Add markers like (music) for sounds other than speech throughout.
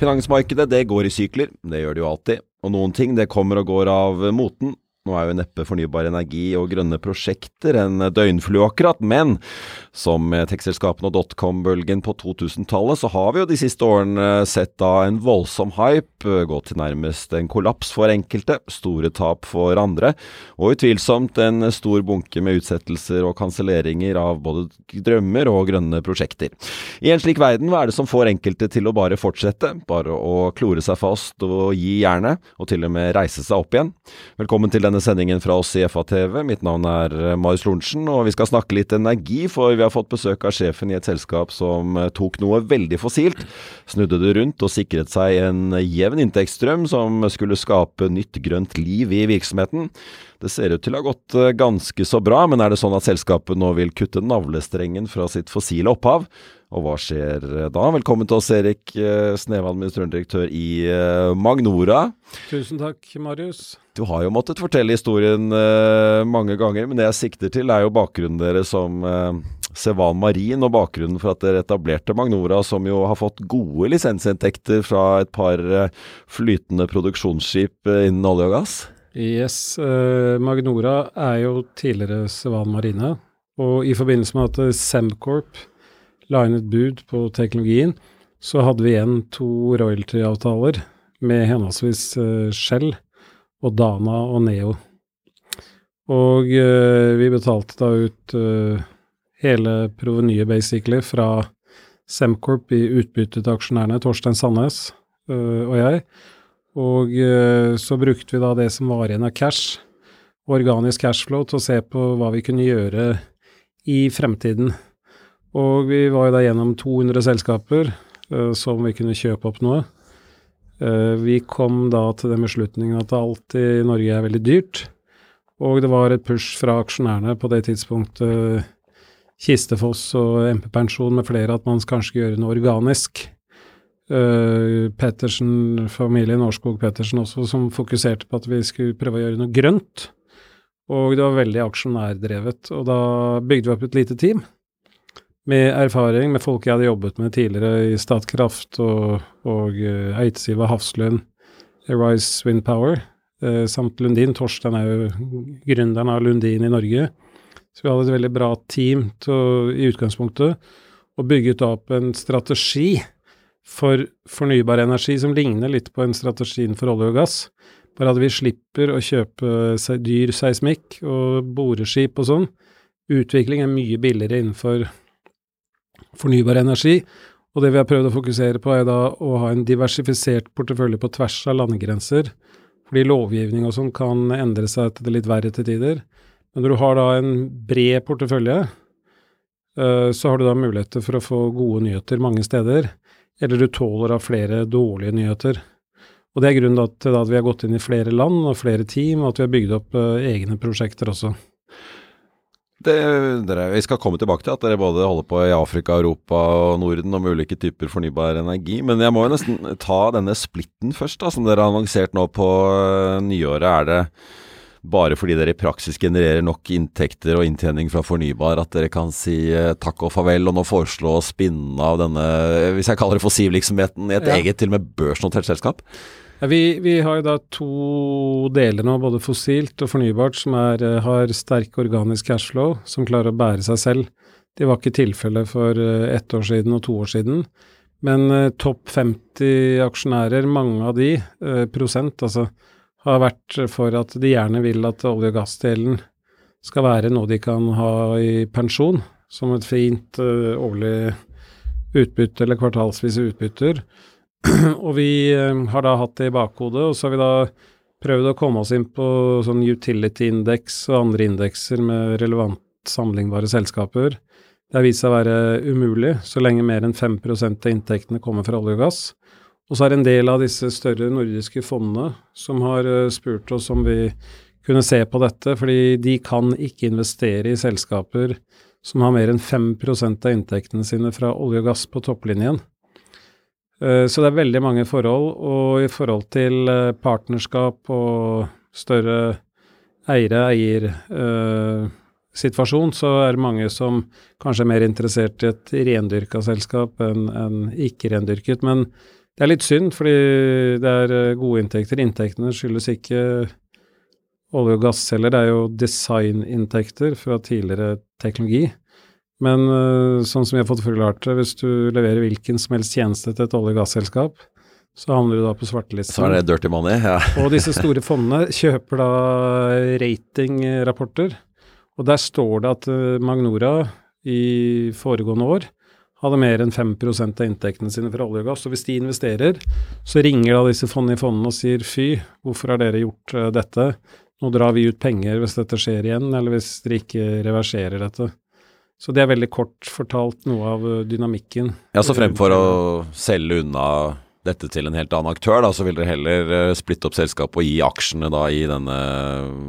Finansmarkedet det går i sykler, det gjør det jo alltid. Og noen ting det kommer og går av moten. Nå er jo neppe fornybar energi og grønne prosjekter en døgnflue akkurat, men som tekstselskapene og dotcom-bølgen på 2000-tallet, så har vi jo de siste årene sett da en voldsom hype gå til nærmest en kollaps for enkelte, store tap for andre, og utvilsomt en stor bunke med utsettelser og kanselleringer av både drømmer og grønne prosjekter. I en slik verden, hva er det som får enkelte til å bare fortsette, bare å klore seg fast og gi jernet, og til og med reise seg opp igjen? Velkommen til denne sendingen fra oss i FA-TV. Mitt navn er Marius Lorentzen, og vi skal snakke litt energi, for vi har fått besøk av sjefen i et selskap som tok noe veldig fossilt, snudde det rundt og sikret seg en jevn inntektsstrøm som skulle skape nytt grønt liv i virksomheten. Det ser ut til å ha gått ganske så bra, men er det sånn at selskapet nå vil kutte navlestrengen fra sitt fossile opphav? Og hva skjer da? Velkommen til oss, Erik Sneve, administrerende direktør i Magnora. Tusen takk, Marius. Du har jo måttet fortelle historien mange ganger, men det jeg sikter til er jo bakgrunnen deres som Sevan Marin, og bakgrunnen for at dere etablerte Magnora, som jo har fått gode lisensinntekter fra et par flytende produksjonsskip innen olje og gass? Yes, Magnora er jo tidligere Sevan Marine, og i forbindelse med at Semcorp la inn et bud på teknologien, så hadde vi igjen to royalty-avtaler med henholdsvis Shell og Dana og Neo. Og uh, vi betalte da ut uh, hele provenyet, basically, fra Semcorp i utbytte til aksjonærene, Torstein Sandnes og jeg. Og så brukte vi da det som var igjen av cash, organisk cashflow, til å se på hva vi kunne gjøre i fremtiden. Og vi var jo da gjennom 200 selskaper som vi kunne kjøpe opp noe. Vi kom da til den beslutningen at alt i Norge er veldig dyrt, og det var et push fra aksjonærene på det tidspunktet, Kistefoss og MP Pensjon med flere, at man kanskje skulle gjøre noe organisk. Pettersen, familien Årskog Pettersen også, som fokuserte på at vi skulle prøve å gjøre noe grønt. Og det var veldig aksjonærdrevet. Og da bygde vi opp et lite team med erfaring med folk jeg hadde jobbet med tidligere i Statkraft og, og uh, Eidsiva Hafslund, Arise Wind Power, uh, samt Lundin. Torstein er jo gründeren av Lundin i Norge. Så vi hadde et veldig bra team til, i utgangspunktet, og bygget opp en strategi for fornybar energi som ligner litt på en strategien for olje og gass. Bare at vi slipper å kjøpe dyr seismikk og boreskip og sånn. Utvikling er mye billigere innenfor fornybar energi. Og det vi har prøvd å fokusere på, er da å ha en diversifisert portefølje på tvers av landegrenser. Fordi lovgivning og sånn kan endre seg til det litt verre til tider. Men når du har da en bred portefølje, uh, så har du da muligheter for å få gode nyheter mange steder. Eller du tåler av flere dårlige nyheter. Og det er grunnen til at vi har gått inn i flere land og flere team, og at vi har bygd opp uh, egne prosjekter også. Det, dere, vi skal komme tilbake til at dere både holder på i Afrika, Europa og Norden om ulike typer fornybar energi. Men jeg må jo nesten ta denne splitten først, da, som dere har annonsert nå på uh, nyåret. Er det bare fordi dere i praksis genererer nok inntekter og inntjening fra fornybar at dere kan si uh, takk og farvel, og nå foreslå å spinne av denne, hvis jeg kaller det fossilvirksomheten, i et ja. eget til og med børsnotert selskap? Ja, vi, vi, har jo da to deler nå, både fossilt og fornybart, som er, eh, har sterk organisk cashflow, som klarer å bære seg selv. Det var ikke tilfellet for eh, ett år siden og to år siden. Men eh, topp 50 aksjonærer, mange av de, eh, prosent, altså, har vært for at de gjerne vil at olje- og gassdelen skal være noe de kan ha i pensjon, som et fint eh, årlig utbytte eller kvartalsvise utbytter. (clears throat) og vi eh, har da hatt det i bakhodet, og så har vi da prøvd å komme oss inn på sånn utility-indeks og andre indekser med relevant sammenlignbare selskaper. Det har vist seg å være umulig så lenge mer enn 5% av inntektene kommer fra olje og gass. Og så er det en del av disse større nordiske fondene som har eh, spurt oss om vi kunne se på dette, fordi de kan ikke investere i selskaper som har mer enn 5% av inntektene sine fra olje og gass på topplinjen. Eh, så det er veldig mange forhold, og i forhold til eh, partnerskap og større eiere-eier-situasjon, så er det mange som kanskje er mer interessert i et rendyrka selskap enn en ikke rendyrket. Men det er litt synd, fordi det er eh, gode inntekter. Inntektene skyldes ikke olje og gass heller, det er jo designinntekter fra tidligere teknologi. Men uh, sånn som vi har fått forklart det, hvis du leverer hvilken som helst tjeneste til et olje- og gasselskap, så havner du da på svartelisten. Så er det dirty money, ja. og disse (laughs) store fondene kjøper da ratingrapporter, og der står det at uh, Magnora i foregående år hadde mer enn 5% av inntektene sine fra olje og gass. Og hvis de investerer, så ringer da disse fondene i fondene og sier fy, hvorfor har dere gjort uh, dette? Nå drar vi ut penger hvis dette skjer igjen, eller hvis dere ikke reverserer dette. Så det er veldig kort fortalt noe av eh, dynamikken. Ja, så fremfor å selge unna dette til en helt annen aktør, da, så vil dere heller uh, splitte opp selskapet og gi aksjene da i denne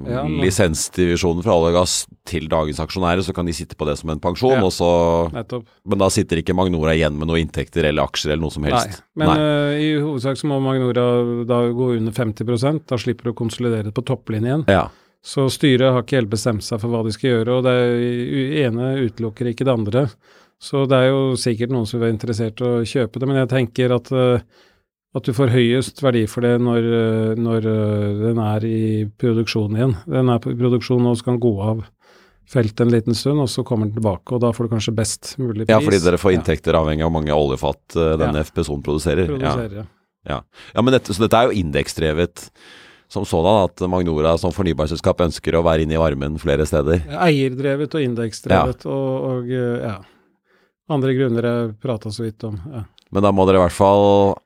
ja, lisensdivisjonen fra olje og gass til dagens aksjonærer, så kan de sitte på det som en pensjon, ja, og så nettopp. Men da sitter ikke Magnora igjen med noen inntekter eller aksjer eller noe som helst? Nei, men Nei. Uh, i hovedsak så må Magnora da gå under 50% da slipper du å konsolidere på topplinjen. Ja. Så styret har ikke helt bestemt seg for hva de skal gjøre, og det ene utelukker ikke det andre. Så det er jo sikkert noen som vil være interessert i å kjøpe det, men jeg tenker at, eh, at du får høyest verdi for det når, eh, når, eh, den er i produksjon igjen. Den er i produksjon og skal gå av feltet en liten stund, og så kommer den tilbake, og da får du kanskje best mulig pris. Ja, fordi dere får inntekter ja. avhengig av hvor mange oljefat denne ja. FPSO-en produserer. produserer ja. Ja. ja. men dette, så dette er jo indeksdrevet som sådan at Magnora som fornybarselskap ønsker å være inne i varmen flere steder? Eierdrevet og indeksdrevet og, og ja. Andre grunner jeg prata så vidt om. Ja. Men da må dere i hvert fall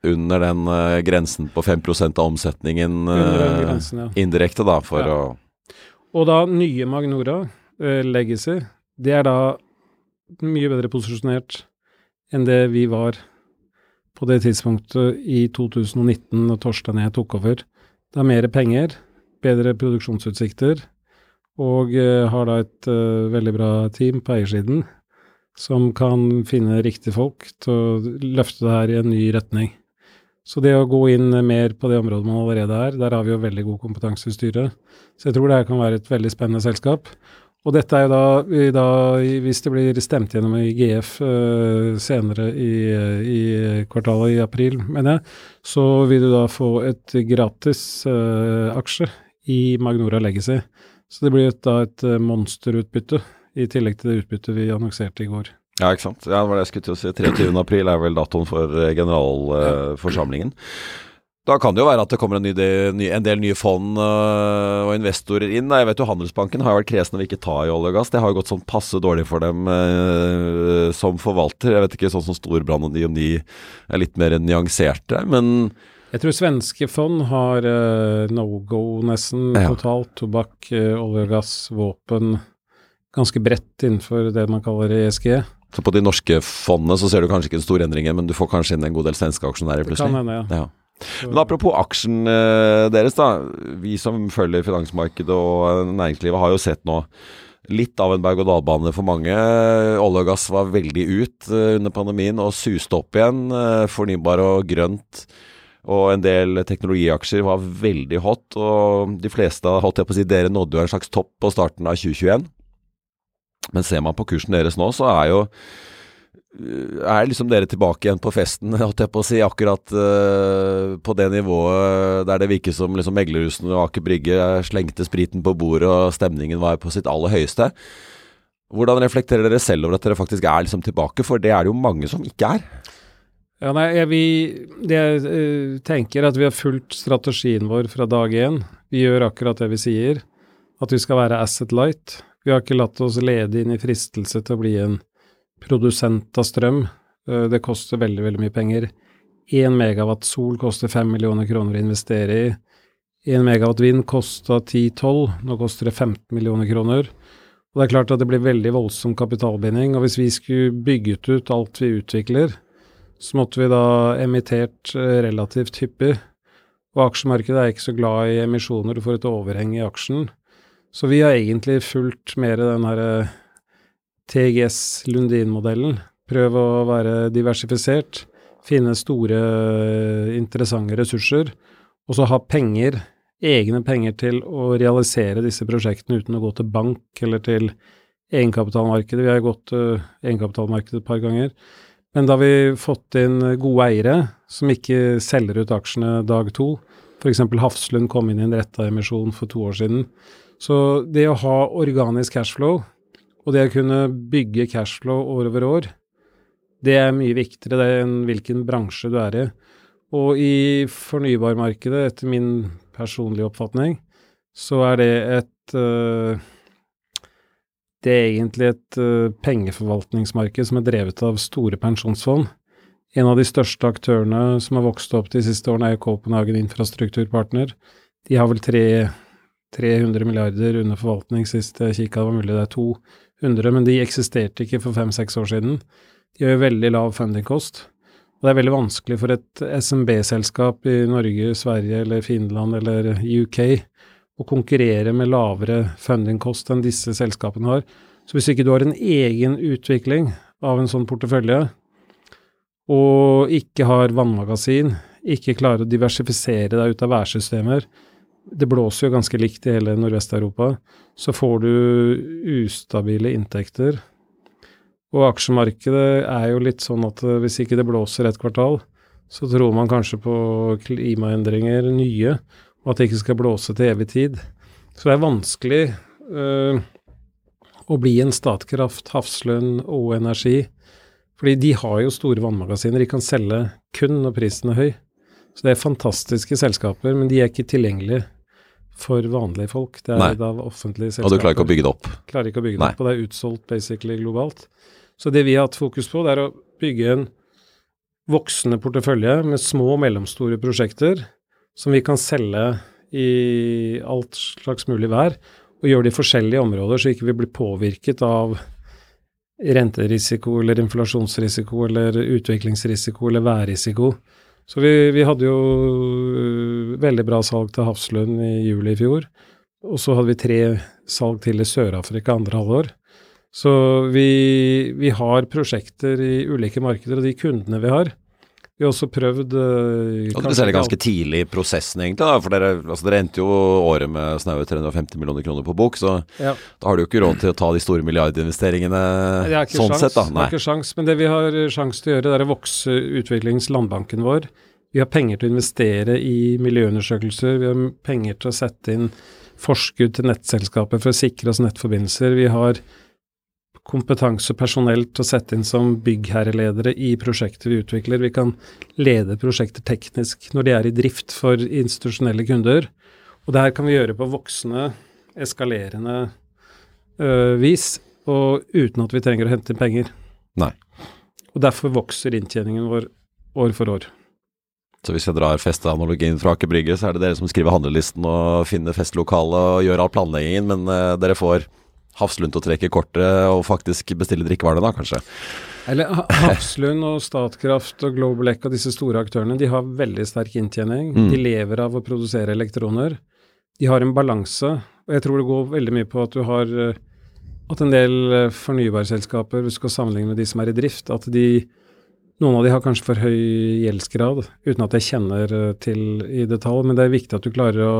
under den uh, grensen på 5% av omsetningen uh, grensen, ja. indirekte, da, for ja. å Og da nye Magnora, uh, Legacy, det er da mye bedre posisjonert enn det vi var på det tidspunktet i 2019, når Torstein og jeg tok over. Det er mer penger, bedre produksjonsutsikter, og har da et veldig bra team på eiersiden som kan finne riktige folk til å løfte det her i en ny retning. Så det å gå inn mer på det området man allerede er, der har vi jo veldig god kompetanse i styret. Så jeg tror det her kan være et veldig spennende selskap. Og dette er jo da, da hvis det blir stemt gjennom i GF uh, eh, senere i, i, kvartalet i april, mener jeg, så vil du da få et gratis uh, aksje i Magnora Legacy. Så det blir et, da et uh, monsterutbytte i tillegg til det utbyttet vi annonserte i går. Ja, ikke sant. Ja, det var det jeg skulle til å si. 23. april er vel datoen for generalforsamlingen. generalforsamlingen. Da kan det jo være at det kommer en, ny, en del nye fond uh, og investorer inn. Jeg vet jo Handelsbanken har jo vært kresen og ikke ta i olje og gass. Det har jo gått sånn passe dårlig for dem uh, som forvalter. Jeg vet ikke sånn som Storbrann og de om de er litt mer nyanserte. Men jeg tror svenske fond har uh, no go nesten ja. totalt. Tobakk, olje og gass, våpen ganske bredt innenfor det man kaller ESG. Så på de norske fondene så ser du kanskje ikke en stor endring, men du får kanskje inn en god del svenske aksjonærer plutselig? Det kan hende, ja. ja. Men apropos aksjen eh, deres, da. Vi som følger finansmarkedet og næringslivet har jo sett nå litt av en berg-og-dal-bane for mange. Olje og gass var veldig ut eh, under pandemien og suste opp igjen. Eh, fornybar og grønt og en del teknologiaksjer var veldig hot. Og de fleste, holdt jeg på å si, dere nådde jo en slags topp på starten av 2021. Men ser man på kursen deres nå, så er jo er liksom dere tilbake igjen på festen, (laughs) holdt jeg på å si, akkurat uh, på det nivået der det virker som liksom meglerhusene og Aker Brygge slengte spriten på bordet og stemningen var på sitt aller høyeste. Hvordan reflekterer dere selv over at dere faktisk er liksom tilbake, for det er det jo mange som ikke er? Ja, nei, jeg, vi, det jeg uh, tenker at vi har fulgt strategien vår fra dag én. Vi gjør akkurat det vi sier, at vi skal være asset light. Vi har ikke latt oss lede inn i fristelse til å bli en produsent av strøm. Eh, det koster veldig, veldig mye penger. Én megawatt sol koster fem millioner kroner å investere i. 1 megawatt vind kosta 10-12, nå koster det 15 millioner kroner. Og det er klart at det blir veldig voldsom kapitalbinding, og hvis vi skulle bygget ut alt vi utvikler, så måtte vi da emittert eh, relativt hyppig. Og aksjemarkedet er ikke så glad i emisjoner, du får et overheng i aksjen. Så vi har egentlig fulgt mer den her eh, TGS Lundin-modellen. Prøv å være diversifisert, finne store, eh, interessante ressurser, og så ha penger egne penger til å realisere disse prosjektene uten å gå til bank eller til egenkapitalmarkedet. Vi har gått til egenkapitalmarkedet et par ganger. Men da har vi fått inn gode eiere som ikke selger ut aksjene dag to, f.eks. Hafslund kom inn i en retta emisjon for to år siden. Så det å ha organisk cashflow, og det å kunne bygge cashflow år over år, det er mye viktigere enn hvilken bransje du er i. Og i fornybarmarkedet, etter min personlige oppfatning, så er det et uh, Det er egentlig et uh, pengeforvaltningsmarked som er drevet av store pensjonsfond. En av de største aktørene som har vokst opp de siste årene, er Copenhagen Infrastrukturpartner. De har vel tre, 300 milliarder under forvaltning sist jeg kikka, det var mulig det er 200, men de eksisterte ikke for fem-seks år siden. De har jo veldig lav fundingkost. Og det er veldig vanskelig for et SMB-selskap i Norge, Sverige eller Finland eller UK å konkurrere med lavere fundingkost enn disse selskapene har. Så hvis ikke du har en egen utvikling av en sånn portefølje, og ikke har vannmagasin, ikke klarer å diversifisere deg ut av værsystemer, det blåser jo ganske likt i hele Nordvest-Europa, så får du ustabile inntekter og aksjemarkedet er jo litt sånn at eh, hvis ikke det blåser et kvartal, så tror man kanskje på klimaendringer nye, og at det ikke skal blåse til evig tid. Så det er vanskelig øh, å bli en Statkraft, Hafslund og Energi. Fordi de har jo store vannmagasiner, de kan selge kun når prisen er høy. Så det er fantastiske selskaper, men de er ikke tilgjengelige for vanlige folk. Det er da offentlige selskaper. Og du klarer ikke å bygge det opp? Klarer ikke å bygge det Nei. opp, og det er utsolgt basically globalt. Så det vi har hatt fokus på, det er å bygge en voksende portefølje med små og mellomstore prosjekter som vi kan selge i alt slags mulig vær, og gjøre det i forskjellige områder, så ikke vi blir påvirket av renterisiko eller inflasjonsrisiko eller utviklingsrisiko eller værrisiko. Så vi, vi, hadde jo øh, veldig bra salg til Hafslund i juli i fjor. Og så hadde vi tre salg til i Sør-Afrika andre halvår. Så vi, vi, har prosjekter i ulike markeder, og de kundene vi har Vi har også prøvd uh, Og Dere det ganske tidlig i prosessen, egentlig. da, for Dere, altså dere endte jo året med snaue 350 millioner kroner på bok, så ja. da har du jo ikke råd til å ta de store milliardinvesteringene sånn sjans, sett. da. Nei. Det er ikke sjans, men det vi har sjanse til å gjøre, det er å vokse utviklingslandbanken vår. Vi har penger til å investere i miljøundersøkelser, vi har penger til å sette inn forskudd til nettselskaper for å sikre oss nettforbindelser. Vi har kompetanse og personell til å sette inn som byggherreledere i prosjekter vi utvikler. Vi kan lede prosjekter teknisk når de er i drift for institusjonelle kunder. Og det her kan vi gjøre på voksende, eskalerende ø, vis, og uten at vi trenger å hente inn penger. Nei. Og derfor vokser inntjeningen vår år for år. Så hvis jeg drar festeanalogien fra Aker Brygge, så er det dere som skriver handlelisten og finner festlokalet og gjør all planleggingen, men ø, dere får Hafslund til å trekke kortet og faktisk bestille drikkevarene, da, kanskje? Eller Hafslund og Statkraft og Global Eck og disse store aktørene, de har veldig sterk inntjening. Mm. De lever av å produsere elektroner. De har en balanse, og jeg tror det går veldig mye på at du har eh, at en del eh, fornybarselskaper, hvis du skal sammenligne med de som er i drift, at de noen av de har kanskje for høy gjeldsgrad, uten at jeg kjenner eh, til i detalj, men det er viktig at du klarer å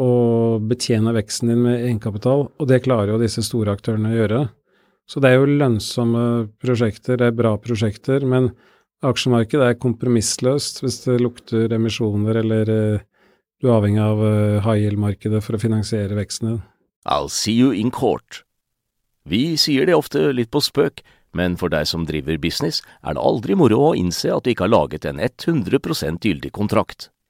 og betjene veksten din med egenkapital, og det klarer jo disse store aktørene å gjøre. Så det er jo lønnsomme prosjekter, det er bra prosjekter, men aksjemarkedet er kompromissløst hvis det lukter emisjoner eller uh, du er avhengig av uh, high yield-markedet for å finansiere veksten din. I'll see you in court. Vi sier det ofte litt på spøk, men for deg som driver business, er det aldri moro å innse at du ikke har laget en 100% gyldig kontrakt.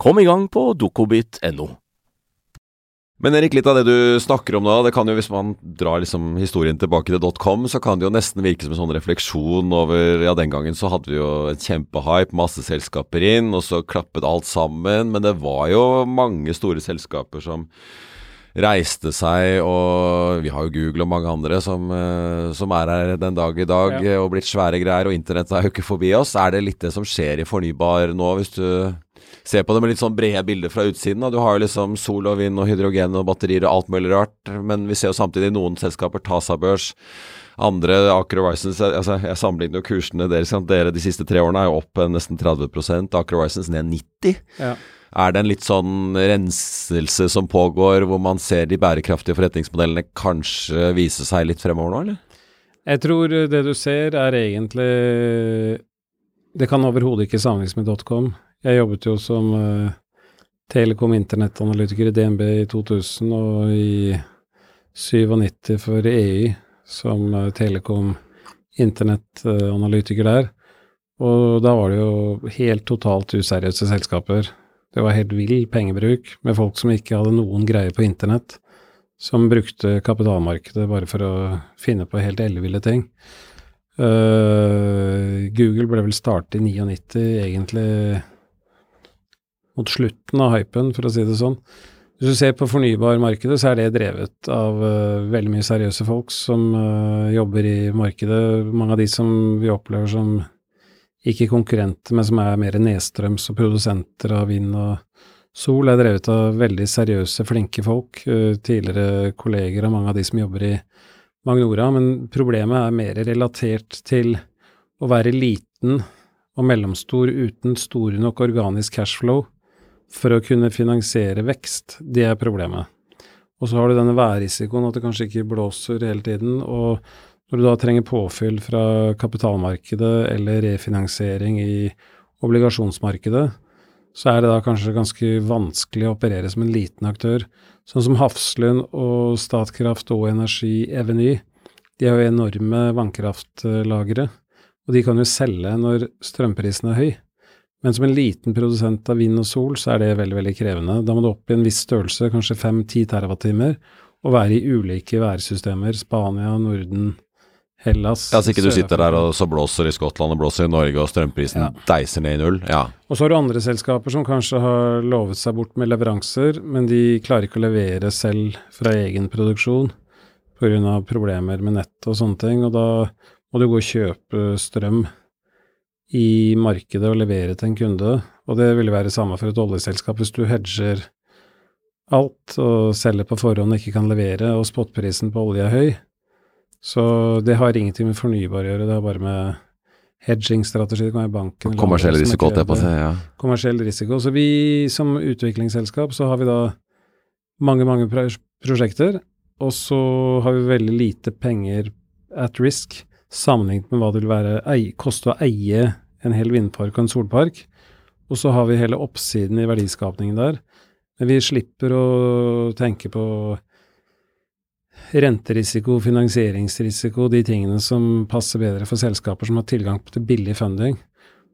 Kom i gang på dokobit.no. Men Erik, litt av det du snakker om nå, det kan jo hvis man drar liksom historien tilbake til .com, så kan det jo nesten virke som en sånn refleksjon over Ja, den gangen så hadde vi jo et kjempehype, masse selskaper inn, og så klappet alt sammen. Men det var jo mange store selskaper som reiste seg, og vi har jo Google og mange andre som, eh, som er her den dag i dag Ja. og blitt svære greier, og internett er jo ikke forbi oss. Er det litt det som skjer i fornybar nå, hvis du ser på det med litt sånn brede bilder fra utsiden? Da? Du har jo liksom sol og vind og hydrogen og batterier og alt mulig rart, men vi ser jo samtidig noen selskaper ta seg børs. Andre, Aker Horizons altså Jeg sammenligner jo kursene deres. Dere de siste tre årene er jo opp eh, nesten 30 Aker Horizons ned 90 Ja. Er det en litt sånn renselse som pågår, hvor man ser de bærekraftige forretningsmodellene kanskje vise seg litt fremover nå, eller? Jeg tror det du ser er egentlig Det kan overhodet ikke sammenlignes med .com. Jeg jobbet jo som uh, Telekom internettanalytiker i DNB i 2000 og i 97 for EY som uh, Telekom internettanalytiker der. Og da var det jo helt totalt useriøse selskaper. Det var helt vill pengebruk med folk som ikke hadde noen greie på internett, som brukte kapitalmarkedet bare for å finne på helt elleville ting. Uh, Google ble vel startet i 99, egentlig mot slutten av hypen, for å si det sånn. Hvis du ser på fornybarmarkedet, så er det drevet av uh, veldig mye seriøse folk som uh, jobber i markedet. Mange av de som vi opplever som ikke konkurrenter, men som er mer nedstrøms og produsenter av vind og sol, er drevet av veldig seriøse, flinke folk. Uh, tidligere kolleger av mange av de som jobber i Magnora. Men problemet er mer relatert til å være liten og mellomstor uten store nok organisk cashflow for å kunne finansiere vekst. Det er problemet. Og så har du denne værrisikoen, at det kanskje ikke blåser hele tiden. og når du da trenger påfyll fra kapitalmarkedet eller refinansiering i obligasjonsmarkedet, så er det da kanskje ganske vanskelig å operere som en liten aktør. Sånn som Hafslund og Statkraft og Energi Eveny, de har jo enorme vannkraftlagre, og de kan jo selge når strømprisen er høy. Men som en liten produsent av vind og sol, så er det veldig, veldig krevende. Da må du opp i en viss størrelse, kanskje 5-10 terawattimer, og være i ulike værsystemer. Spania, Norden, Hellas Ja, Så ikke du sitter der og så blåser i Skottland og blåser i Norge, og strømprisen Ja. deiser ned i null. Ja. Og så har du andre selskaper som kanskje har lovet seg bort med leveranser, men de klarer ikke å levere selv fra egen produksjon pga. problemer med nett og sånne ting. Og da må du gå og kjøpe strøm i markedet og levere til en kunde. Og det ville være samme for et oljeselskap. Hvis du hedger alt og selger på forhånd og ikke kan levere, og spotprisen på olje er høy, så det har ingenting med fornybar å gjøre, det har bare med hedging-strategi. Det kan være banken Kommersiell risiko, holdt jeg på å si. Ja. kommersiell risiko. Så vi som utviklingsselskap så har vi da mange, mange prosjekter, og så har vi veldig lite penger at risk sammenlignet med hva det vil være koste å eie en hel vindpark og en solpark. Og så har vi hele oppsiden i verdiskapningen der. Men vi slipper å tenke på renterisiko, finansieringsrisiko, de tingene som passer bedre for selskaper som har tilgang til billig funding.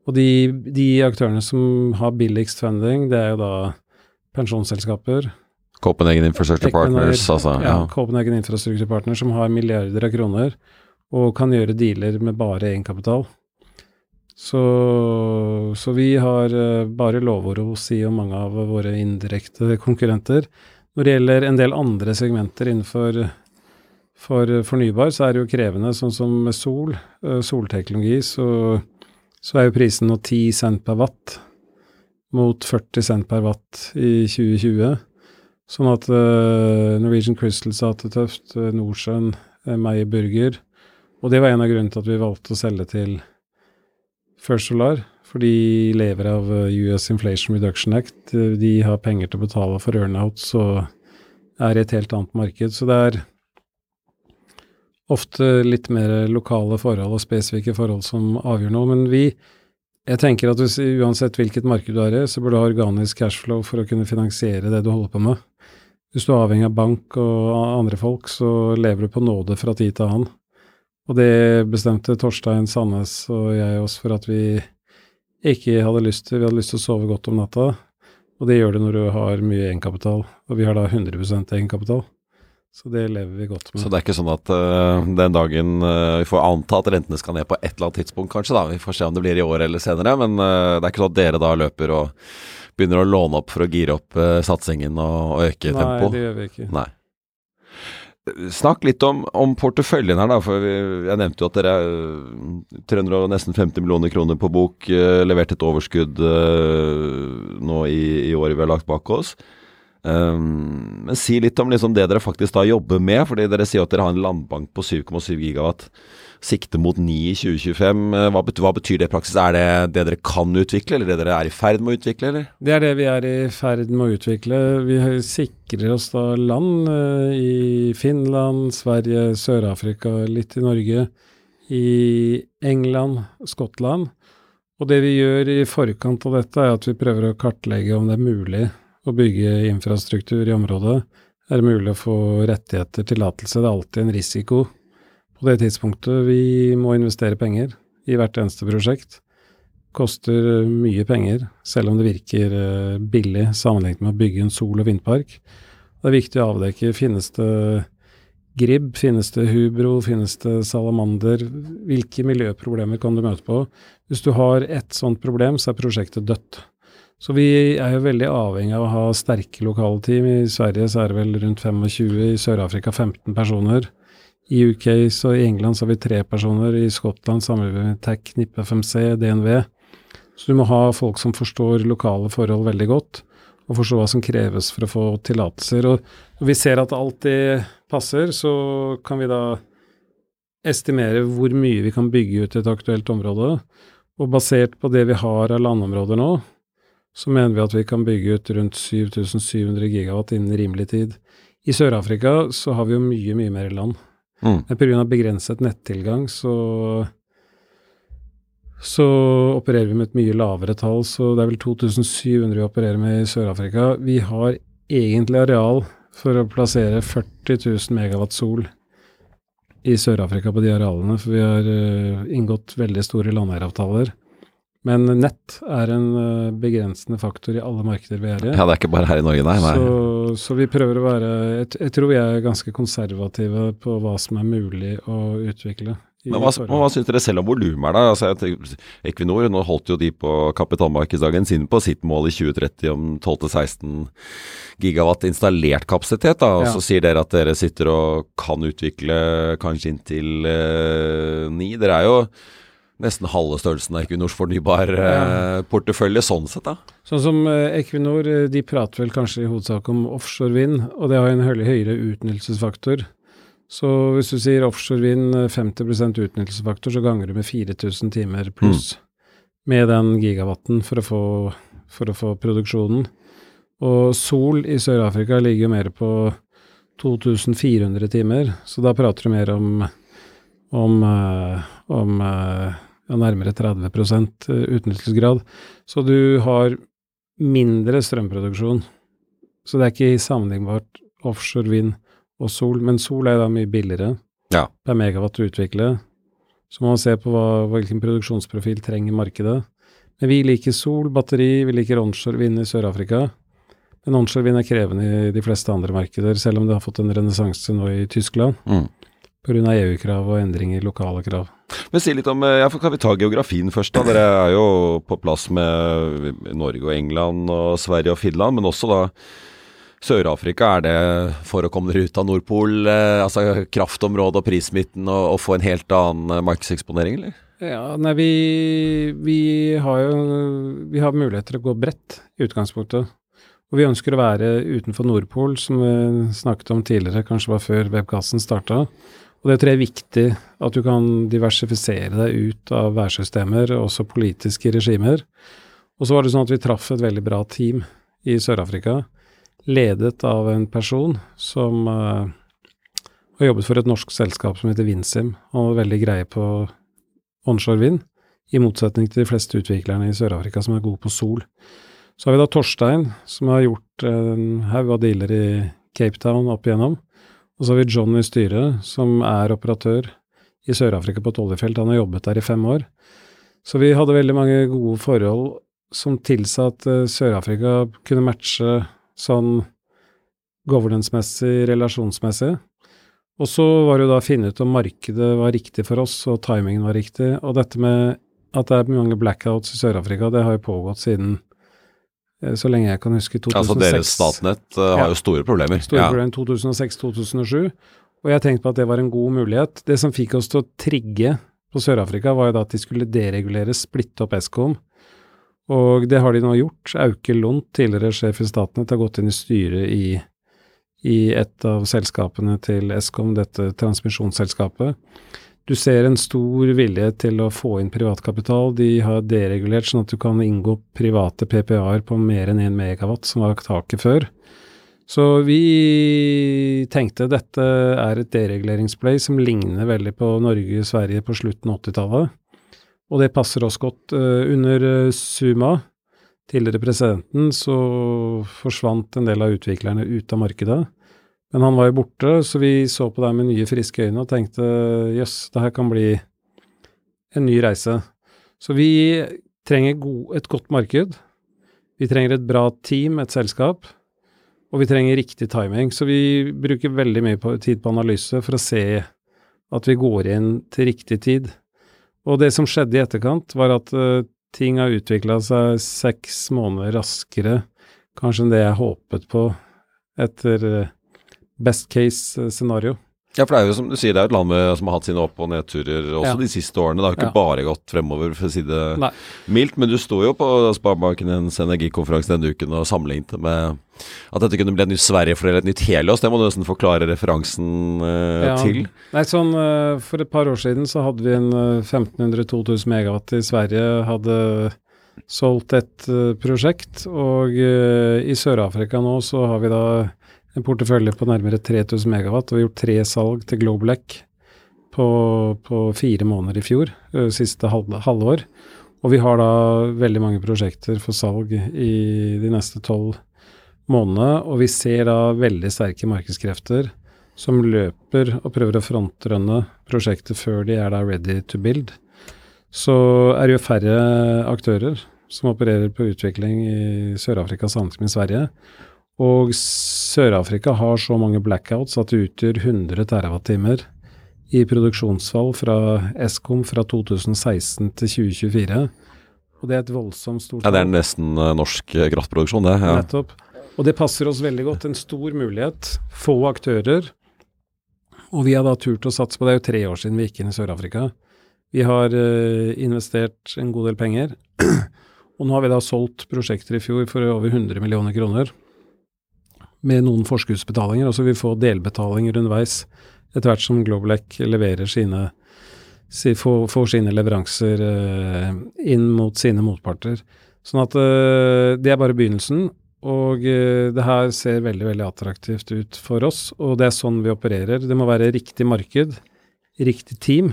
Og de, de aktørene som har billigst funding, det er jo da pensjonsselskaper. Copenhagen Infrastructure Partners, altså. Ja, Ja. Copenhagen Infrastructure Partners som har milliarder av kroner, og kan gjøre dealer med bare egenkapital. Så, så vi har eh, bare lovord å si om mange av våre indirekte konkurrenter. Når det gjelder en del andre segmenter innenfor for fornybar, så er det jo krevende, sånn som med sol, eh, solteknologi, så, så er jo prisen nå 10 cent per watt mot 40 cent per watt i 2020. Sånn at eh, Norwegian Crystal sa det tøft, Norcem, Meyer Burger. Og det var en av grunnene til at vi valgte å selge til First Solar, for de lever av US Inflation Reduction Act. De har penger til å betale for earnouts og er i et helt annet marked. Så det er ofte litt mer lokale forhold og spesifikke forhold som avgjør noe. Men vi, jeg tenker at hvis, uansett hvilket marked du er i, så bør du ha organisk cashflow for å kunne finansiere det du holder på med. Hvis du er avhengig av bank og andre folk, så lever du på nåde fra tid til annen. Og det bestemte Torstein Sandnes og jeg oss for at vi ikke hadde lyst til. Vi hadde lyst til å sove godt om natta, og det gjør du når du har mye egenkapital. Og vi har da 100% egenkapital. Så det lever vi godt med. Så det er ikke sånn at uh, den dagen uh, Vi får anta at rentene skal ned på et eller annet tidspunkt, kanskje. da, Vi får se om det blir i år eller senere. Men uh, det er ikke sånn at dere da løper og begynner å låne opp for å gire opp satsingen og, og øke tempoet? Nei, det gjør vi ikke. Nei. Snakk litt om, om, porteføljen her, da. For jeg nevnte jo at dere er 350 millioner kroner på bok. Uh, levert et overskudd uh, nå i, i, året vi har lagt bak oss. Um, men si litt om liksom det dere faktisk da jobber med. fordi Dere sier at dere har en landbank på 7,7 gigawatt sikte mot 9 i 2025. Eh, hva betyr, hva betyr det i praksis? Er det det dere kan utvikle, eller det dere er i ferd med å utvikle, eller? Det er det vi er i ferd med å utvikle. Vi sikrer oss da land uh, i Finland, Sverige, Sør-Afrika, litt i Norge, i England, Skottland. Og det vi gjør i forkant av dette, er at vi prøver å kartlegge om det er mulig å bygge infrastruktur i området. Er det mulig å få rettigheter, tillatelse? Det er alltid en risiko på det tidspunktet. Vi må investere penger i hvert eneste prosjekt. Koster mye penger, selv om det virker eh, billig sammenlignet med å bygge en sol- og vindpark. Det er viktig å avdekke finnes det gribb, finnes det hubro, finnes det salamander? Hvilke miljøproblemer kan du møte på? Hvis du har ett sånt problem, så er prosjektet dødt. Så vi er jo veldig avhengig av å ha sterke lokale team. I Sverige så er det vel rundt 25, i Sør-Afrika 15 personer. I UK så i England så har vi tre personer, i Skottland samarbeider vi med TAC, NIP FMC, DNV. Så du må ha folk som forstår lokale forhold veldig godt, og forstå hva som kreves for å få tillatelser. Og når vi ser at alt det passer, så kan vi da estimere hvor mye vi kan bygge ut i et aktuelt område. Og basert på det vi har av landområder nå, så mener vi at vi kan bygge ut rundt 7700 gigawatt innen rimelig tid. I Sør-Afrika så har vi jo mye, mye mer land. Mm. Men pga. begrenset nettilgang så så opererer vi med et mye lavere tall, så det er vel 2700 vi opererer med i Sør-Afrika. Vi har egentlig areal for å plassere 40 000 megawatt sol i Sør-Afrika på de arealene, for vi har uh, inngått veldig store landeieravtaler. Men nett er en uh, begrensende faktor i alle markeder vi er i. Ja, det er ikke bare her i Norge, nei. nei. Så, så, vi prøver å være jeg, jeg, tror vi er ganske konservative på hva som er mulig å utvikle. Men hva, hva syns dere selv om volumet da? Altså, Equinor nå holdt jo de på kapitalmarkedsdagen sin på sitt mål i 2030 om 12-16 gigawatt installert kapasitet. da, og ja. Så sier dere at dere sitter og kan utvikle kanskje inntil eh, ni. Dere er jo nesten halve størrelsen av Equinors fornybar-portefølje, ja. sånn sett, da? Sånn som eh, Equinor, eh, de prater vel kanskje i hovedsak om offshore vind, og det har en høyere utnyttelsesfaktor. Så hvis du sier offshore vind 50 eh, utnyttelsesfaktor, så ganger du med 4000 timer pluss mm. med den gigawatten for å, få, for å få produksjonen. Og sol i Sør-Afrika ligger jo mer på 2400 timer, så da prater du mer om om, om ja, nærmere 30 eh, utnyttelsesgrad. Så du har mindre strømproduksjon. Så det er ikke sammenlignbart offshore vind og sol, men sol er da mye billigere ja. per megawatt å utvikle. Så må man se på hva, hvilken produksjonsprofil trenger markedet. Men vi liker sol, batteri, vi liker onshore vind i Sør-Afrika. Men onshore vind er krevende i de fleste andre markeder, selv om det har fått en renessanse nå i Tyskland. Mm. Pga. EU-krav og endringer i lokale krav. Men si litt om, eh, ja, Kan vi ta geografien først? da, Dere er jo på plass med Norge og England og Sverige og Finland, men også da Sør-Afrika. Er det for å komme dere ut av Nordpol, eh, altså kraftområdet og prismitten, og, og, få en helt annen eh, markedseksponering, eller? Ja, nei, vi, vi har jo vi har muligheter til å gå bredt i utgangspunktet. Og vi ønsker å være utenfor Nordpol, som vi snakket om tidligere, kanskje var før webkassen starta. Og det tror jeg er viktig, at du kan diversifisere deg ut av værsystemer, også politiske regimer. Og så var det sånn at vi traff et veldig bra team i Sør-Afrika, ledet av en person som uh, har jobbet for et norsk selskap som heter Winsim. Han var veldig greie på onshore vind, i motsetning til de fleste utviklerne i Sør-Afrika som er gode på sol. Så har vi da Torstein, som har gjort en haug av dealer i Cape Town opp igjennom. Og så har vi John i styret, som er operatør i Sør-Afrika på et oljefelt. Han har jobbet der i fem år. Så vi hadde veldig mange gode forhold som tilsa at uh, Sør-Afrika kunne matche sånn governance-messig, relasjonsmessig. Og så var det jo da å finne ut om markedet var riktig for oss, og timingen var riktig. Og dette med at det er mange blackouts i Sør-Afrika, det har jo pågått siden eh, så lenge jeg kan huske 2006. Altså deres Statnett uh, har jo store problemer. Store ja. problemer 2006-2007. Og jeg tenkte på at det var en god mulighet. Det som fikk oss til å trigge på Sør-Afrika, var jo da at de skulle deregulere, splitte opp Eskom. Og det har de nå gjort. Auke Lund, tidligere sjef i Statnett, har gått inn i styret i i et av selskapene til Eskom, dette transmisjonsselskapet. Du ser en stor vilje til å få inn privatkapital. De har deregulert sånn at du kan inngå private PPA-er på mer enn 1 megawatt, som var taket før. Så vi tenkte dette er et dereguleringsplay som ligner veldig på Norge og Sverige på slutten av 80-tallet. Og det passer oss godt. Eh, under eh, Suma, tidligere presidenten, så forsvant en del av utviklerne ut av markedet. Men han var jo borte, så vi så på det med nye, friske øyne og tenkte jøss, det her kan bli en ny reise. Så vi trenger et godt marked. Vi trenger et bra team, et selskap. Og vi trenger riktig timing. Så vi bruker veldig mye tid på analyse for å se at vi går inn til riktig tid. Og det som skjedde i etterkant, var at uh, ting har utvikla seg seks måneder raskere kanskje enn det jeg håpet på etter uh, best case eh, scenario. Ja, for det er jo som du sier, det er et land med, som har hatt sine opp- og nedturer også Ja. de siste årene. Det har ikke Ja. bare gått fremover, for å si det Nei. mildt. Men du sto jo på Sparebankens energikonferanse denne uken og sammenlignet med at dette kunne bli et nytt Sverige eller et nytt Helios. Det må du nesten forklare referansen eh, Ja. til. Nei, sånn eh, For et par år siden så hadde vi en eh, 1500-2000 megawatt i Sverige. Hadde solgt et eh, prosjekt. Og eh, i Sør-Afrika nå så har vi da en portefølje på nærmere 3000 megawatt. Og vi har gjort tre salg til Globelec på, på fire måneder i fjor. Siste halv, halvår. Og vi har da veldig mange prosjekter for salg i de neste tolv månedene. Og vi ser da veldig sterke markedskrefter som løper og prøver å frontrønne prosjektet før de er da ready to build, så er det jo færre aktører som opererer på utvikling i Sør-Afrika samtidig med Sverige. Og Sør-Afrika har så mange blackouts at det utgjør 100 terawattimer i produksjonsfall fra Eskom fra 2016 til 2024. Og det er et voldsomt stort Ja, Det er nesten eh, norsk eh, kraftproduksjon, det. Ja. Nettopp. Og det passer oss veldig godt. En stor mulighet, få aktører. Og vi har da turt å satse på Det er jo tre år siden vi gikk inn i Sør-Afrika. Vi har uh, investert en god del penger. (clears throat) og nå har vi da solgt prosjekter i fjor for over 100 millioner kroner. Med noen forskuddsbetalinger, og så vil vi få delbetalinger underveis etter hvert som Globelec leverer sine si, får, får sine leveranser eh, inn mot sine motparter. Sånn at eh, det er bare begynnelsen. Og eh, det her ser veldig veldig attraktivt ut for oss, og det er sånn vi opererer. Det må være riktig marked, riktig team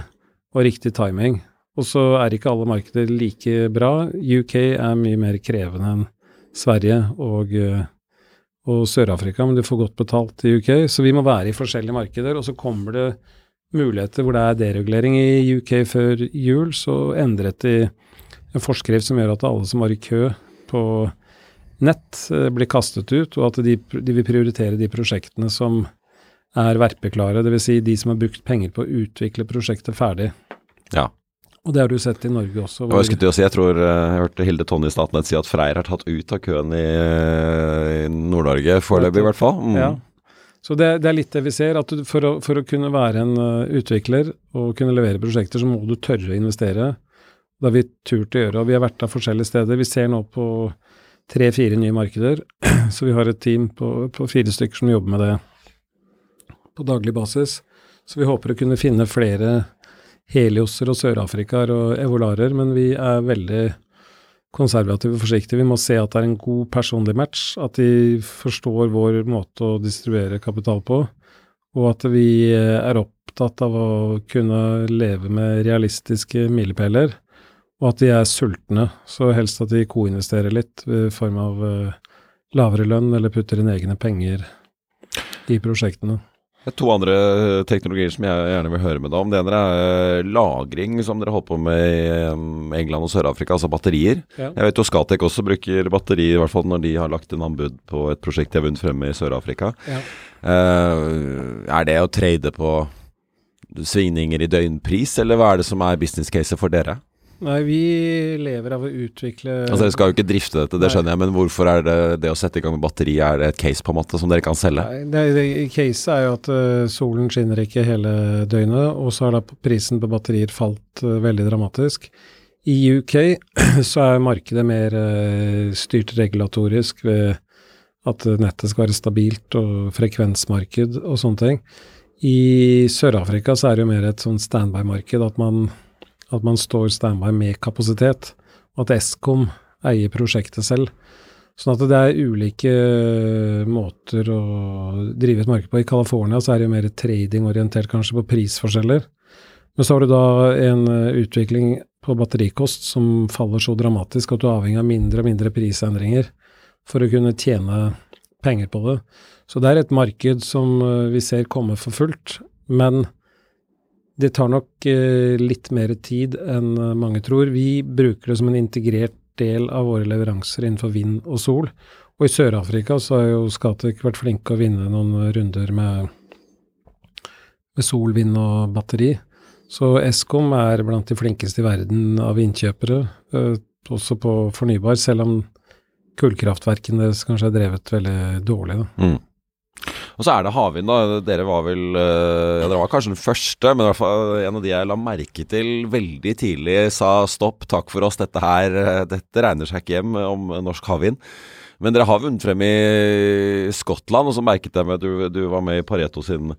og riktig timing. Og så er ikke alle markeder like bra. UK er mye mer krevende enn Sverige og, eh, og Sør-Afrika, men du får godt betalt i UK. Så vi må være i forskjellige markeder, og så kommer det muligheter hvor det er deregulering. I UK før jul så endret de en forskrift som gjør at alle som var i kø på nett eh, blir kastet ut, og at de, de vil prioritere de prosjektene som er verpeklare, dvs. Si de som har brukt penger på å utvikle prosjektet ferdig. Ja. Og det har du sett i Norge også. Hvor... jeg, skulle til å si, jeg tror eh, jeg hørte Hilde Tonje i Statnett si at Freyr har tatt ut av køen i, i Nord-Norge foreløpig, i hvert fall. Mm. Ja. Så det, det er litt det vi ser, at for, å, for å kunne være en uh, utvikler og kunne levere prosjekter, så må du tørre å investere. Det har vi turt å gjøre, og vi har vært av forskjellige steder. Vi ser nå på tre-fire nye markeder, (clears throat) så vi har et team på, på fire stykker som jobber med det på daglig basis. Så vi håper å kunne finne flere helioser og sørafrikaer og evolarer, men vi er veldig konservative og forsiktige. Vi må se at det er en god personlig match, at de forstår vår måte å distribuere kapital på, og at vi er opptatt av å kunne leve med realistiske milepæler, og at de er sultne. Så helst at de koinvesterer litt i form av eh, lavere lønn eller putter inn egne penger i prosjektene. Det er to andre teknologier som jeg gjerne vil høre med deg om. Det ene er lagring, som dere holder på med i England og Sør-Afrika, altså batterier. Ja. Jeg vet jo Scatec også bruker batteri, i hvert fall når de har lagt en anbud på et prosjekt de har vunnet fremme i Sør-Afrika. Ja. Uh, er det å trade på svingninger i døgnpris, eller hva er det som er business case for dere? Nei, vi lever av å utvikle Altså Dere skal jo ikke drifte dette, det skjønner jeg, men hvorfor er det det å sette i gang med batteri er det et case på en måte som dere kan selge? Nei, det, Caset er jo at uh, solen skinner ikke hele døgnet, og så har da prisen på batterier falt uh, veldig dramatisk. I UK (clears throat) så er markedet mer uh, styrt regulatorisk ved at nettet skal være stabilt og frekvensmarked og sånne ting. I Sør-Afrika så er det jo mer et sånn standby-marked, at man at man står standby med kapasitet, og at Eskom eier prosjektet selv. Sånn at det er ulike måter å drive et marked på. I California så er det jo mer tradingorientert kanskje på prisforskjeller. Men så har du da en eh, utvikling på batterikost som faller så dramatisk at du er avhengig av mindre og mindre prisendringer for å kunne tjene penger på det. Så det er et marked som eh, vi ser komme for fullt. Men det tar nok eh, litt mer tid enn eh, mange tror. Vi bruker det som en integrert del av våre leveranser innenfor vind og sol. Og i Sør-Afrika så har jo Scatec vært flinke å vinne noen runder med, med sol, vind og batteri. Så Eskom er blant de flinkeste i verden av innkjøpere, eh, også på fornybar, selv om kullkraftverkene kanskje er drevet veldig dårlig. Da. Mm. Og så er det havvind, da. Dere var vel eh, Ja, dere var kanskje den første, men i hvert fall en av de jeg la merke til veldig tidlig sa stopp, takk for oss, dette her eh, Dette regner seg ikke hjem om norsk havvind. Men dere har vunnet frem i Skottland, og så merket jeg meg at du, du var med i Pareto sin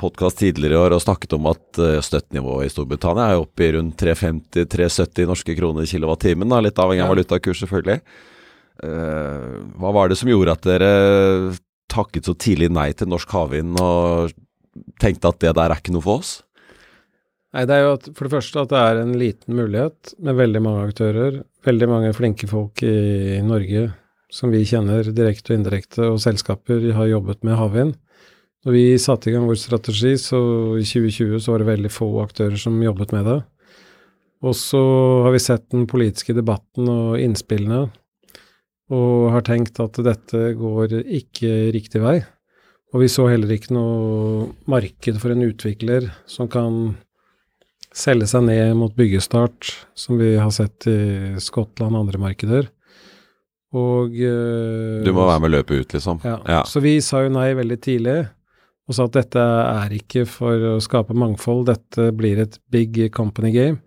podkast tidligere i år og snakket om at eh, støttenivået i Storbritannia er oppe i rundt 350-370 norske kroner kilowattimen, litt avhengig av valutakurs selvfølgelig. Uh, hva var det som gjorde at dere takket så tidlig nei til norsk havvind og tenkte at det der er ikke noe for oss? Nei, det er jo at, for det første at det er en liten mulighet med veldig mange aktører. Veldig mange flinke folk i Norge som vi kjenner direkte og indirekte, og selskaper har jobbet med havvind. Når vi satte i gang vår strategi, så i 2020 så var det veldig få aktører som jobbet med det. Og så har vi sett den politiske debatten og innspillene og har tenkt at dette går ikke riktig vei. Og vi så heller ikke noe marked for en utvikler som kan selge seg ned mot byggestart, som vi har sett i Skottland og andre markeder. Og uh, Du må være med løpet ut, liksom? Ja. ja. Så vi sa jo nei veldig tidlig, og sa at dette er ikke for å skape mangfold, dette blir et big company game.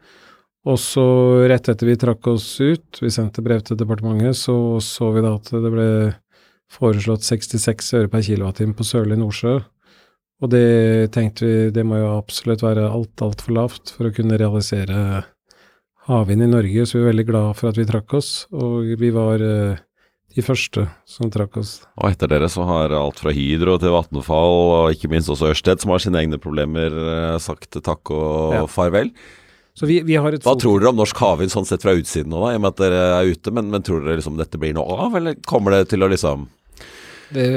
Og så rett etter vi trakk oss ut, vi sendte brev til departementet, så så vi da at det ble foreslått 66 øre per kilowattime på Sørlige Nordsjø. Og det tenkte vi, det må jo absolutt være alt, altfor lavt for å kunne realisere havvind i Norge, så vi er veldig glad for at vi trakk oss, og vi var eh, de første som trakk oss. Og etter dere så har alt fra Hydro til Vattenfall, og ikke minst også Ørsted, som har sine egne problemer, eh, sagt takk og ja. farvel. Vi, vi Hva tror dere om norsk havvind sånn sett fra utsiden nå, da, i og med at dere er ute? Men, men tror dere liksom dette blir noe av, eller kommer det til å liksom det,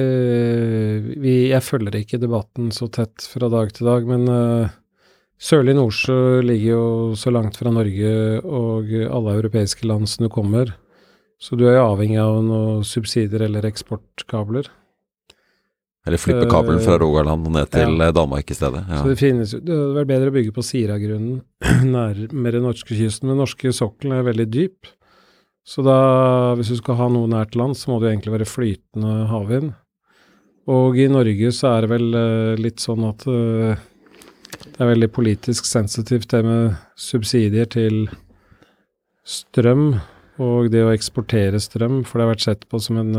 vi, Jeg følger ikke debatten så tett fra dag til dag, men uh, Sørlig Nordsjø ligger jo så langt fra Norge og alle europeiske land som du kommer, så du er jo avhengig av noen subsidier eller eksportkabler. Eller flippe kabelen fra eh, Rogaland og ned til ja. Danmark i stedet. Ja. Så Det finnes det hadde vært bedre å bygge på Siragrunnen (clears throat) nærmere norskekysten. Den norske sokkelen er veldig dyp. Så da, hvis du skal ha noe nært land, så må det jo egentlig være flytende havvind. Og i Norge så er det vel uh, litt sånn at uh, det er veldig politisk sensitivt det med subsidier til strøm og det å eksportere strøm, for det har vært sett på som en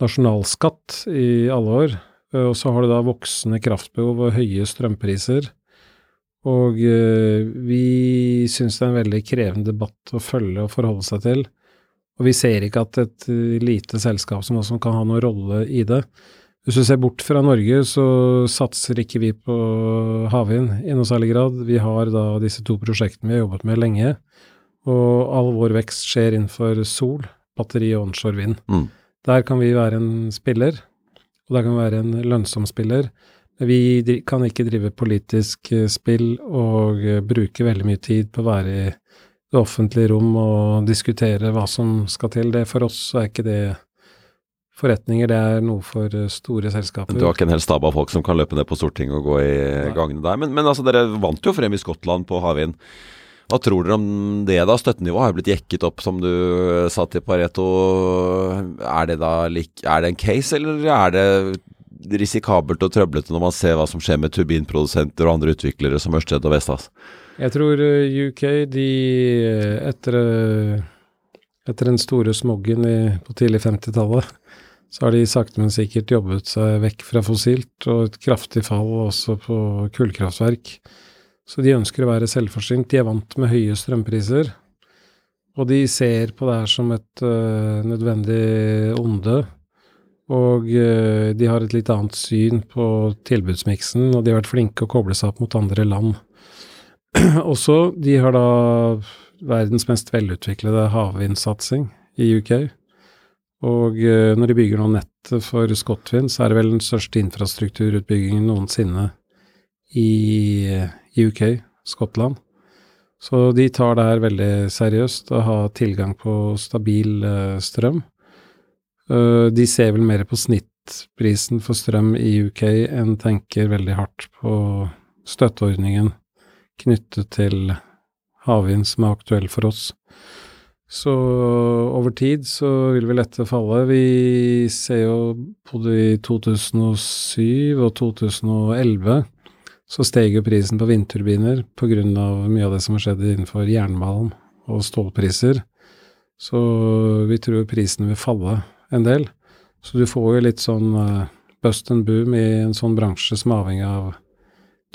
nasjonalskatt i alle år. Eh, og så har du da voksende kraftbehov og høye strømpriser. Og eh, vi syns det er en veldig krevende debatt å følge og forholde seg til. Og vi ser ikke at et eh, lite selskap som også kan ha noen rolle i det. Hvis du ser bort fra Norge, så satser ikke vi på havvind i noe særlig grad. Vi har da disse to prosjektene vi har jobbet med lenge, og all vår vekst skjer innenfor sol, batteri og onshore vind. Mm. Der kan vi være en spiller, og der kan vi være en lønnsom spiller. Men vi kan ikke drive politisk eh, spill og eh, bruke veldig mye tid på å være i det offentlige rom og diskutere hva som skal til. Det For oss er ikke det forretninger, det er noe for eh, store selskaper. Du har ikke en hel stab av folk som kan løpe ned på Stortinget og gå i gangene der. Men, men altså, dere vant jo frem i Skottland på havvind. Hva tror dere om det da? Støttenivået har blitt jekket opp, som du sa til Pareto. Er det da er det en case, eller er det risikabelt og trøblete når man ser hva som skjer med turbinprodusenter og andre utviklere som Ørsted og Vestas? Jeg tror eh, UK, de eh, etter, eh, etter den store smoggen i, på tidlig 50-tallet, så har de sakte, men sikkert jobbet seg vekk fra fossilt, og et kraftig fall også på kullkraftverk. Så de ønsker å være selvforsynt. De er vant med høye strømpriser, og de ser på det her som et uh, nødvendig onde. Og uh, de har et litt annet syn på tilbudsmiksen, og de har vært flinke å koble seg opp mot andre land. (clears throat) Også, de har da verdens mest velutviklede havvindsatsing i UK. Og uh, når de bygger nå nettet for Scotwind, så er det vel den største infrastrukturutbyggingen noensinne i, i UK, Skottland. Så de tar det her veldig seriøst, å ha tilgang på stabil eh, strøm. Eh, de ser vel mer på snittprisen for strøm i UK enn tenker veldig hardt på støtteordningen knyttet til havvind som er aktuell for oss. Så over tid så vil vel dette falle. Vi ser jo både i 2007 og 2011 så steg jo prisen på vindturbiner av mye av det som har skjedd innenfor jernmalm og stålpriser. Så vi tror prisene vil falle en del. Så du får jo litt sånn uh, bust and boom i en sånn bransje som er avhengig av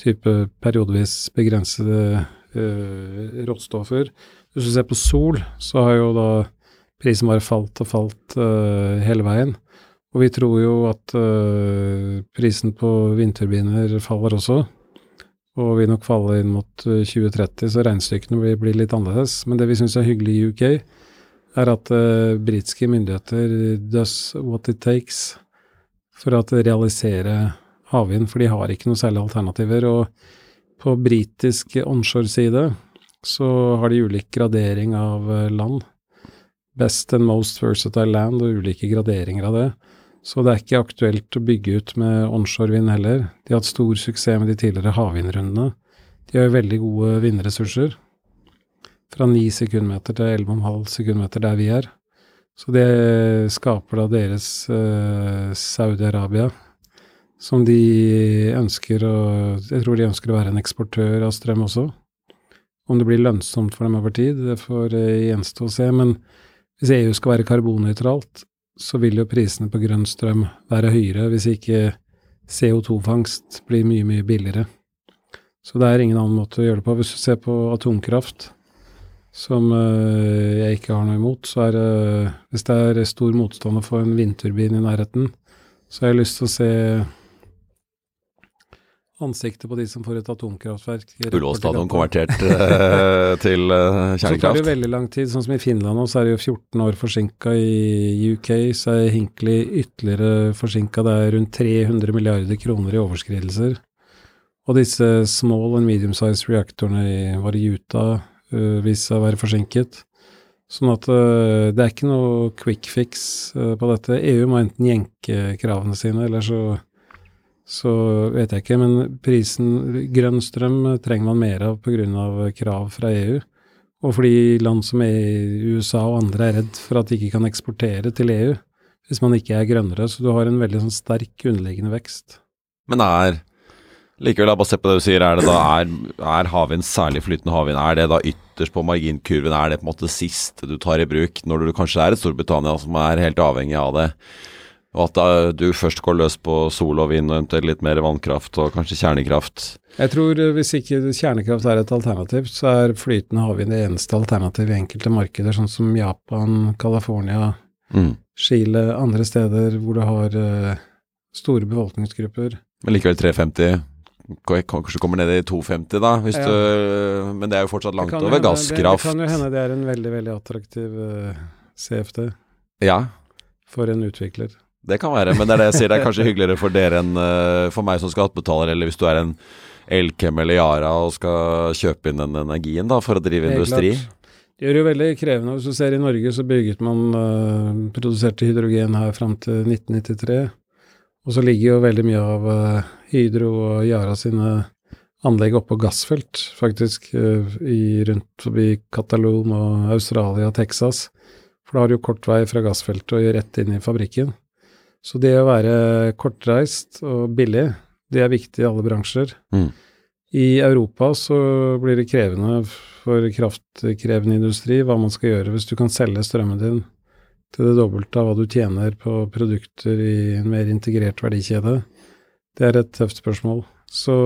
type periodevis begrensede uh, råstoffer. Hvis du ser på sol, så har jo da prisen bare falt og falt uh, hele veien. Og vi tror jo at uh, prisen på vindturbiner faller også, og vil nok falle inn mot uh, 2030, så regnestykkene blir, bli litt annerledes. Men det vi syns er hyggelig i UK, er at uh, britiske myndigheter does what it takes for å realisere havvind, for de har ikke noe særlig alternativer. Og på britisk onshore-side så har de ulik gradering av eh, land. Best and most versatile land og ulike graderinger av det. Så det er ikke aktuelt å bygge ut med onshore-vind heller. De har hatt stor suksess med de tidligere havvindrundene. De har jo veldig gode vindressurser. Fra 9 sekundmeter til 11,5 sekundmeter der vi er. Så det skaper da deres eh, Saudi-Arabia, som de ønsker å Jeg tror de ønsker å være en eksportør av strøm også. Om det blir lønnsomt for dem over tid, det får eh, gjenstå å se. Men hvis EU skal være karbonnøytralt, så vil jo prisene på grønn strøm være høyere hvis ikke CO2-fangst blir mye, mye billigere. Så det er ingen annen måte å gjøre det på. Hvis du ser på atomkraft, som øh, jeg ikke har noe imot, så er det Hvis det er stor motstand å få en vindturbin i nærheten, så har jeg lyst til å se ansiktet på de som får et atomkraftverk. Ullevål stadion konvertert (laughs) eh, til kjernekraft. Så tar det veldig lang tid, sånn som i Finland nå, så er det jo 14 år forsinka. I UK så er Hinkley ytterligere forsinka. Det er rundt 300 milliarder kroner i overskridelser. Og disse small and medium-sized reaktorene var i Utah uh, viser seg å være forsinket. Sånn at uh, det er ikke noe quick fix på dette. EU må enten jenke kravene sine, eller så, så vet jeg ikke. Men prisen grønn strøm trenger man mer av pga. krav fra EU. Og fordi land som er USA og andre er redd for at de ikke kan eksportere til EU hvis man ikke er grønnere. Så du har en veldig sånn sterk underliggende vekst. Men er Likevel, bare basert på det du sier, er det da er, er havvind, særlig flytende havvind, er det da ytterst på marginkurven? Er det på en måte det siste du tar i bruk når du kanskje er et Storbritannia som er helt avhengig av det? Og at du først går løs på sol og vind og eventuelt litt mer vannkraft og kanskje kjernekraft. Jeg tror eh, hvis ikke kjernekraft er et alternativ, så er flytende havvind det eneste alternativet i enkelte markeder, sånn som Japan, California, Mm. Chile, andre steder hvor du har eh, store befolkningsgrupper. Men likevel 350. Kanskje Kanskje kommer ned i 250, da. Ja. du, men det er jo fortsatt langt over hende- gasskraft. Det, det kan jo hende det er en veldig, veldig attraktiv uh, CFD Ja, for en utvikler. Det kan være. Men det er det jeg sier, det er kanskje hyggeligere for dere enn eh, for meg som skattebetaler, eller hvis du er en Elkem eller Yara og skal kjøpe inn den energien da, for å drive industri. Det gjør det jo veldig krevende. Hvis du ser i Norge, så bygget man uh, Produserte hydrogen her fram til 1993. Og så ligger jo veldig mye av uh, Hydro og Yara sine anlegg oppå gassfelt, faktisk, uh, i, rundt forbi Catalon og Australia og Texas. For da har du jo kort vei fra gassfeltet og rett inn i fabrikken. Så det å være kortreist og billig, det er viktig i alle bransjer. Mm. I Europa så blir det krevende for kraftkrevende industri hva man skal gjøre hvis du kan selge strømmen din til det dobbelte av hva du tjener på produkter i en mer integrert verdikjede. Det er et tøft spørsmål. Så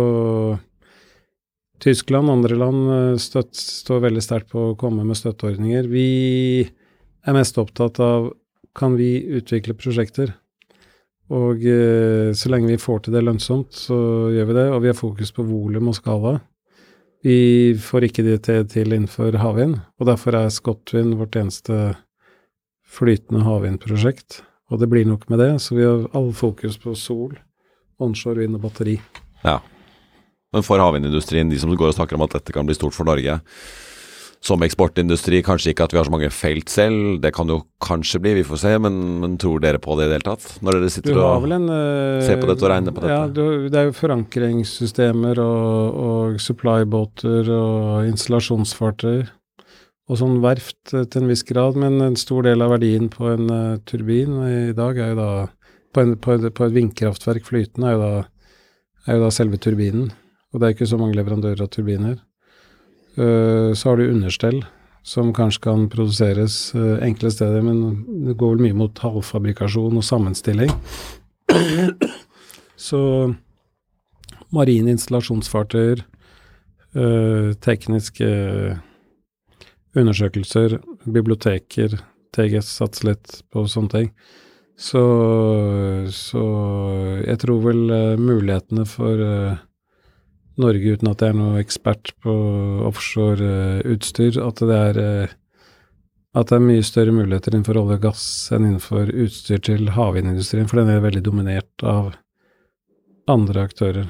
Tyskland andre land eh, støtt, står veldig sterkt på å komme med støtteordninger. Vi er mest opptatt av kan vi utvikle prosjekter. Og eh, så lenge vi får til det lønnsomt, så gjør vi det. Og vi har fokus på volum og skala. Vi får ikke det til, til innenfor havvind, og derfor er Scotwind vårt eneste flytende havvindprosjekt. Og det blir nok med det, så vi har all fokus på sol, onshore vind og batteri. Ja. Men for havvindindustrien, de som går og snakker om at dette kan bli stort for Norge som eksportindustri, kanskje ikke at vi har så mange felt selv, det kan jo kanskje bli, vi får se, men, men tror dere på det i det hele tatt? Når dere sitter og en uh, ser på dette og regner på dette? Ja, du, det er jo forankringssystemer og, og supply-båter og installasjonsfartøy. Og sånn verft eh, til en viss grad, men en stor del av verdien på en uh, turbin i dag er jo da På, en, på, et, på et vindkraftverk flytende er jo, da, er jo da selve turbinen. Og det er ikke så mange leverandører av turbiner. Eh, så har du understell, som kanskje kan produseres eh, enkle steder, men det går vel mye mot halvfabrikasjon og sammenstilling. Så marine installasjonsfartøyer, eh, tekniske undersøkelser, biblioteker, TGS satser litt på sånne ting. Så, så jeg tror vel mulighetene for Norge, uten at jeg er noe ekspert på offshoreutstyr, at det er eh, at det er mye større muligheter innenfor olje og gass enn innenfor utstyr til havvindindustrien, for den er veldig dominert av andre aktører.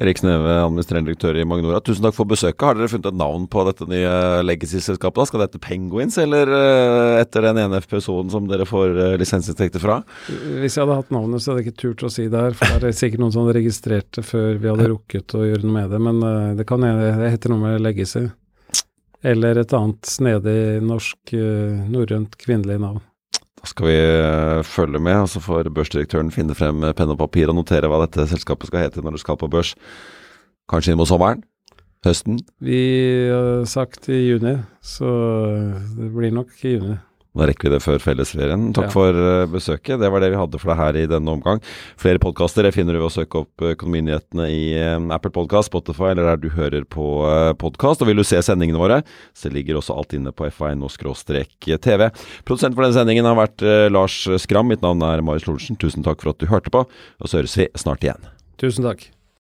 Erik Sneve, administrerende direktør i Magnora, tusen takk for besøket. Har dere funnet et navn på dette nye legacy-selskapet? Skal det hete Penguins, eller eh, etter den ene episoden som dere får eh, lisensinntekter fra? Hvis jeg hadde hatt navnet, så hadde jeg ikke turt å si det her, for det er sikkert noen som hadde registrert det før vi hadde rukket å gjøre noe med det, men eh, det kan det heter noe med legacy. Eller et annet snedig norsk norrønt kvinnelig navn. Da skal vi eh, følge med, og så får børsdirektøren finne frem eh, penn og papir og notere hva dette selskapet skal hete når det skal på børs. Kanskje inn mot sommeren? Høsten? Vi har sagt i juni, så det blir nok i juni. Da rekker vi det før fellesferien. Takk Ja. for eh, besøket. Det var det vi hadde for deg her i denne omgang. Flere podkaster finner du ved å søke opp eh, Økonominyhetene i eh, Apple Podcast, Spotify eller der du hører på podkast. Og vil du se sendingene våre, så ligger også alt inne på f1.no-tv. Produsent for denne sendingen har vært Lars Skram. Mitt navn er Marius Lorentzen. Tusen takk for at du hørte på, og så høres vi snart igjen. Tusen takk.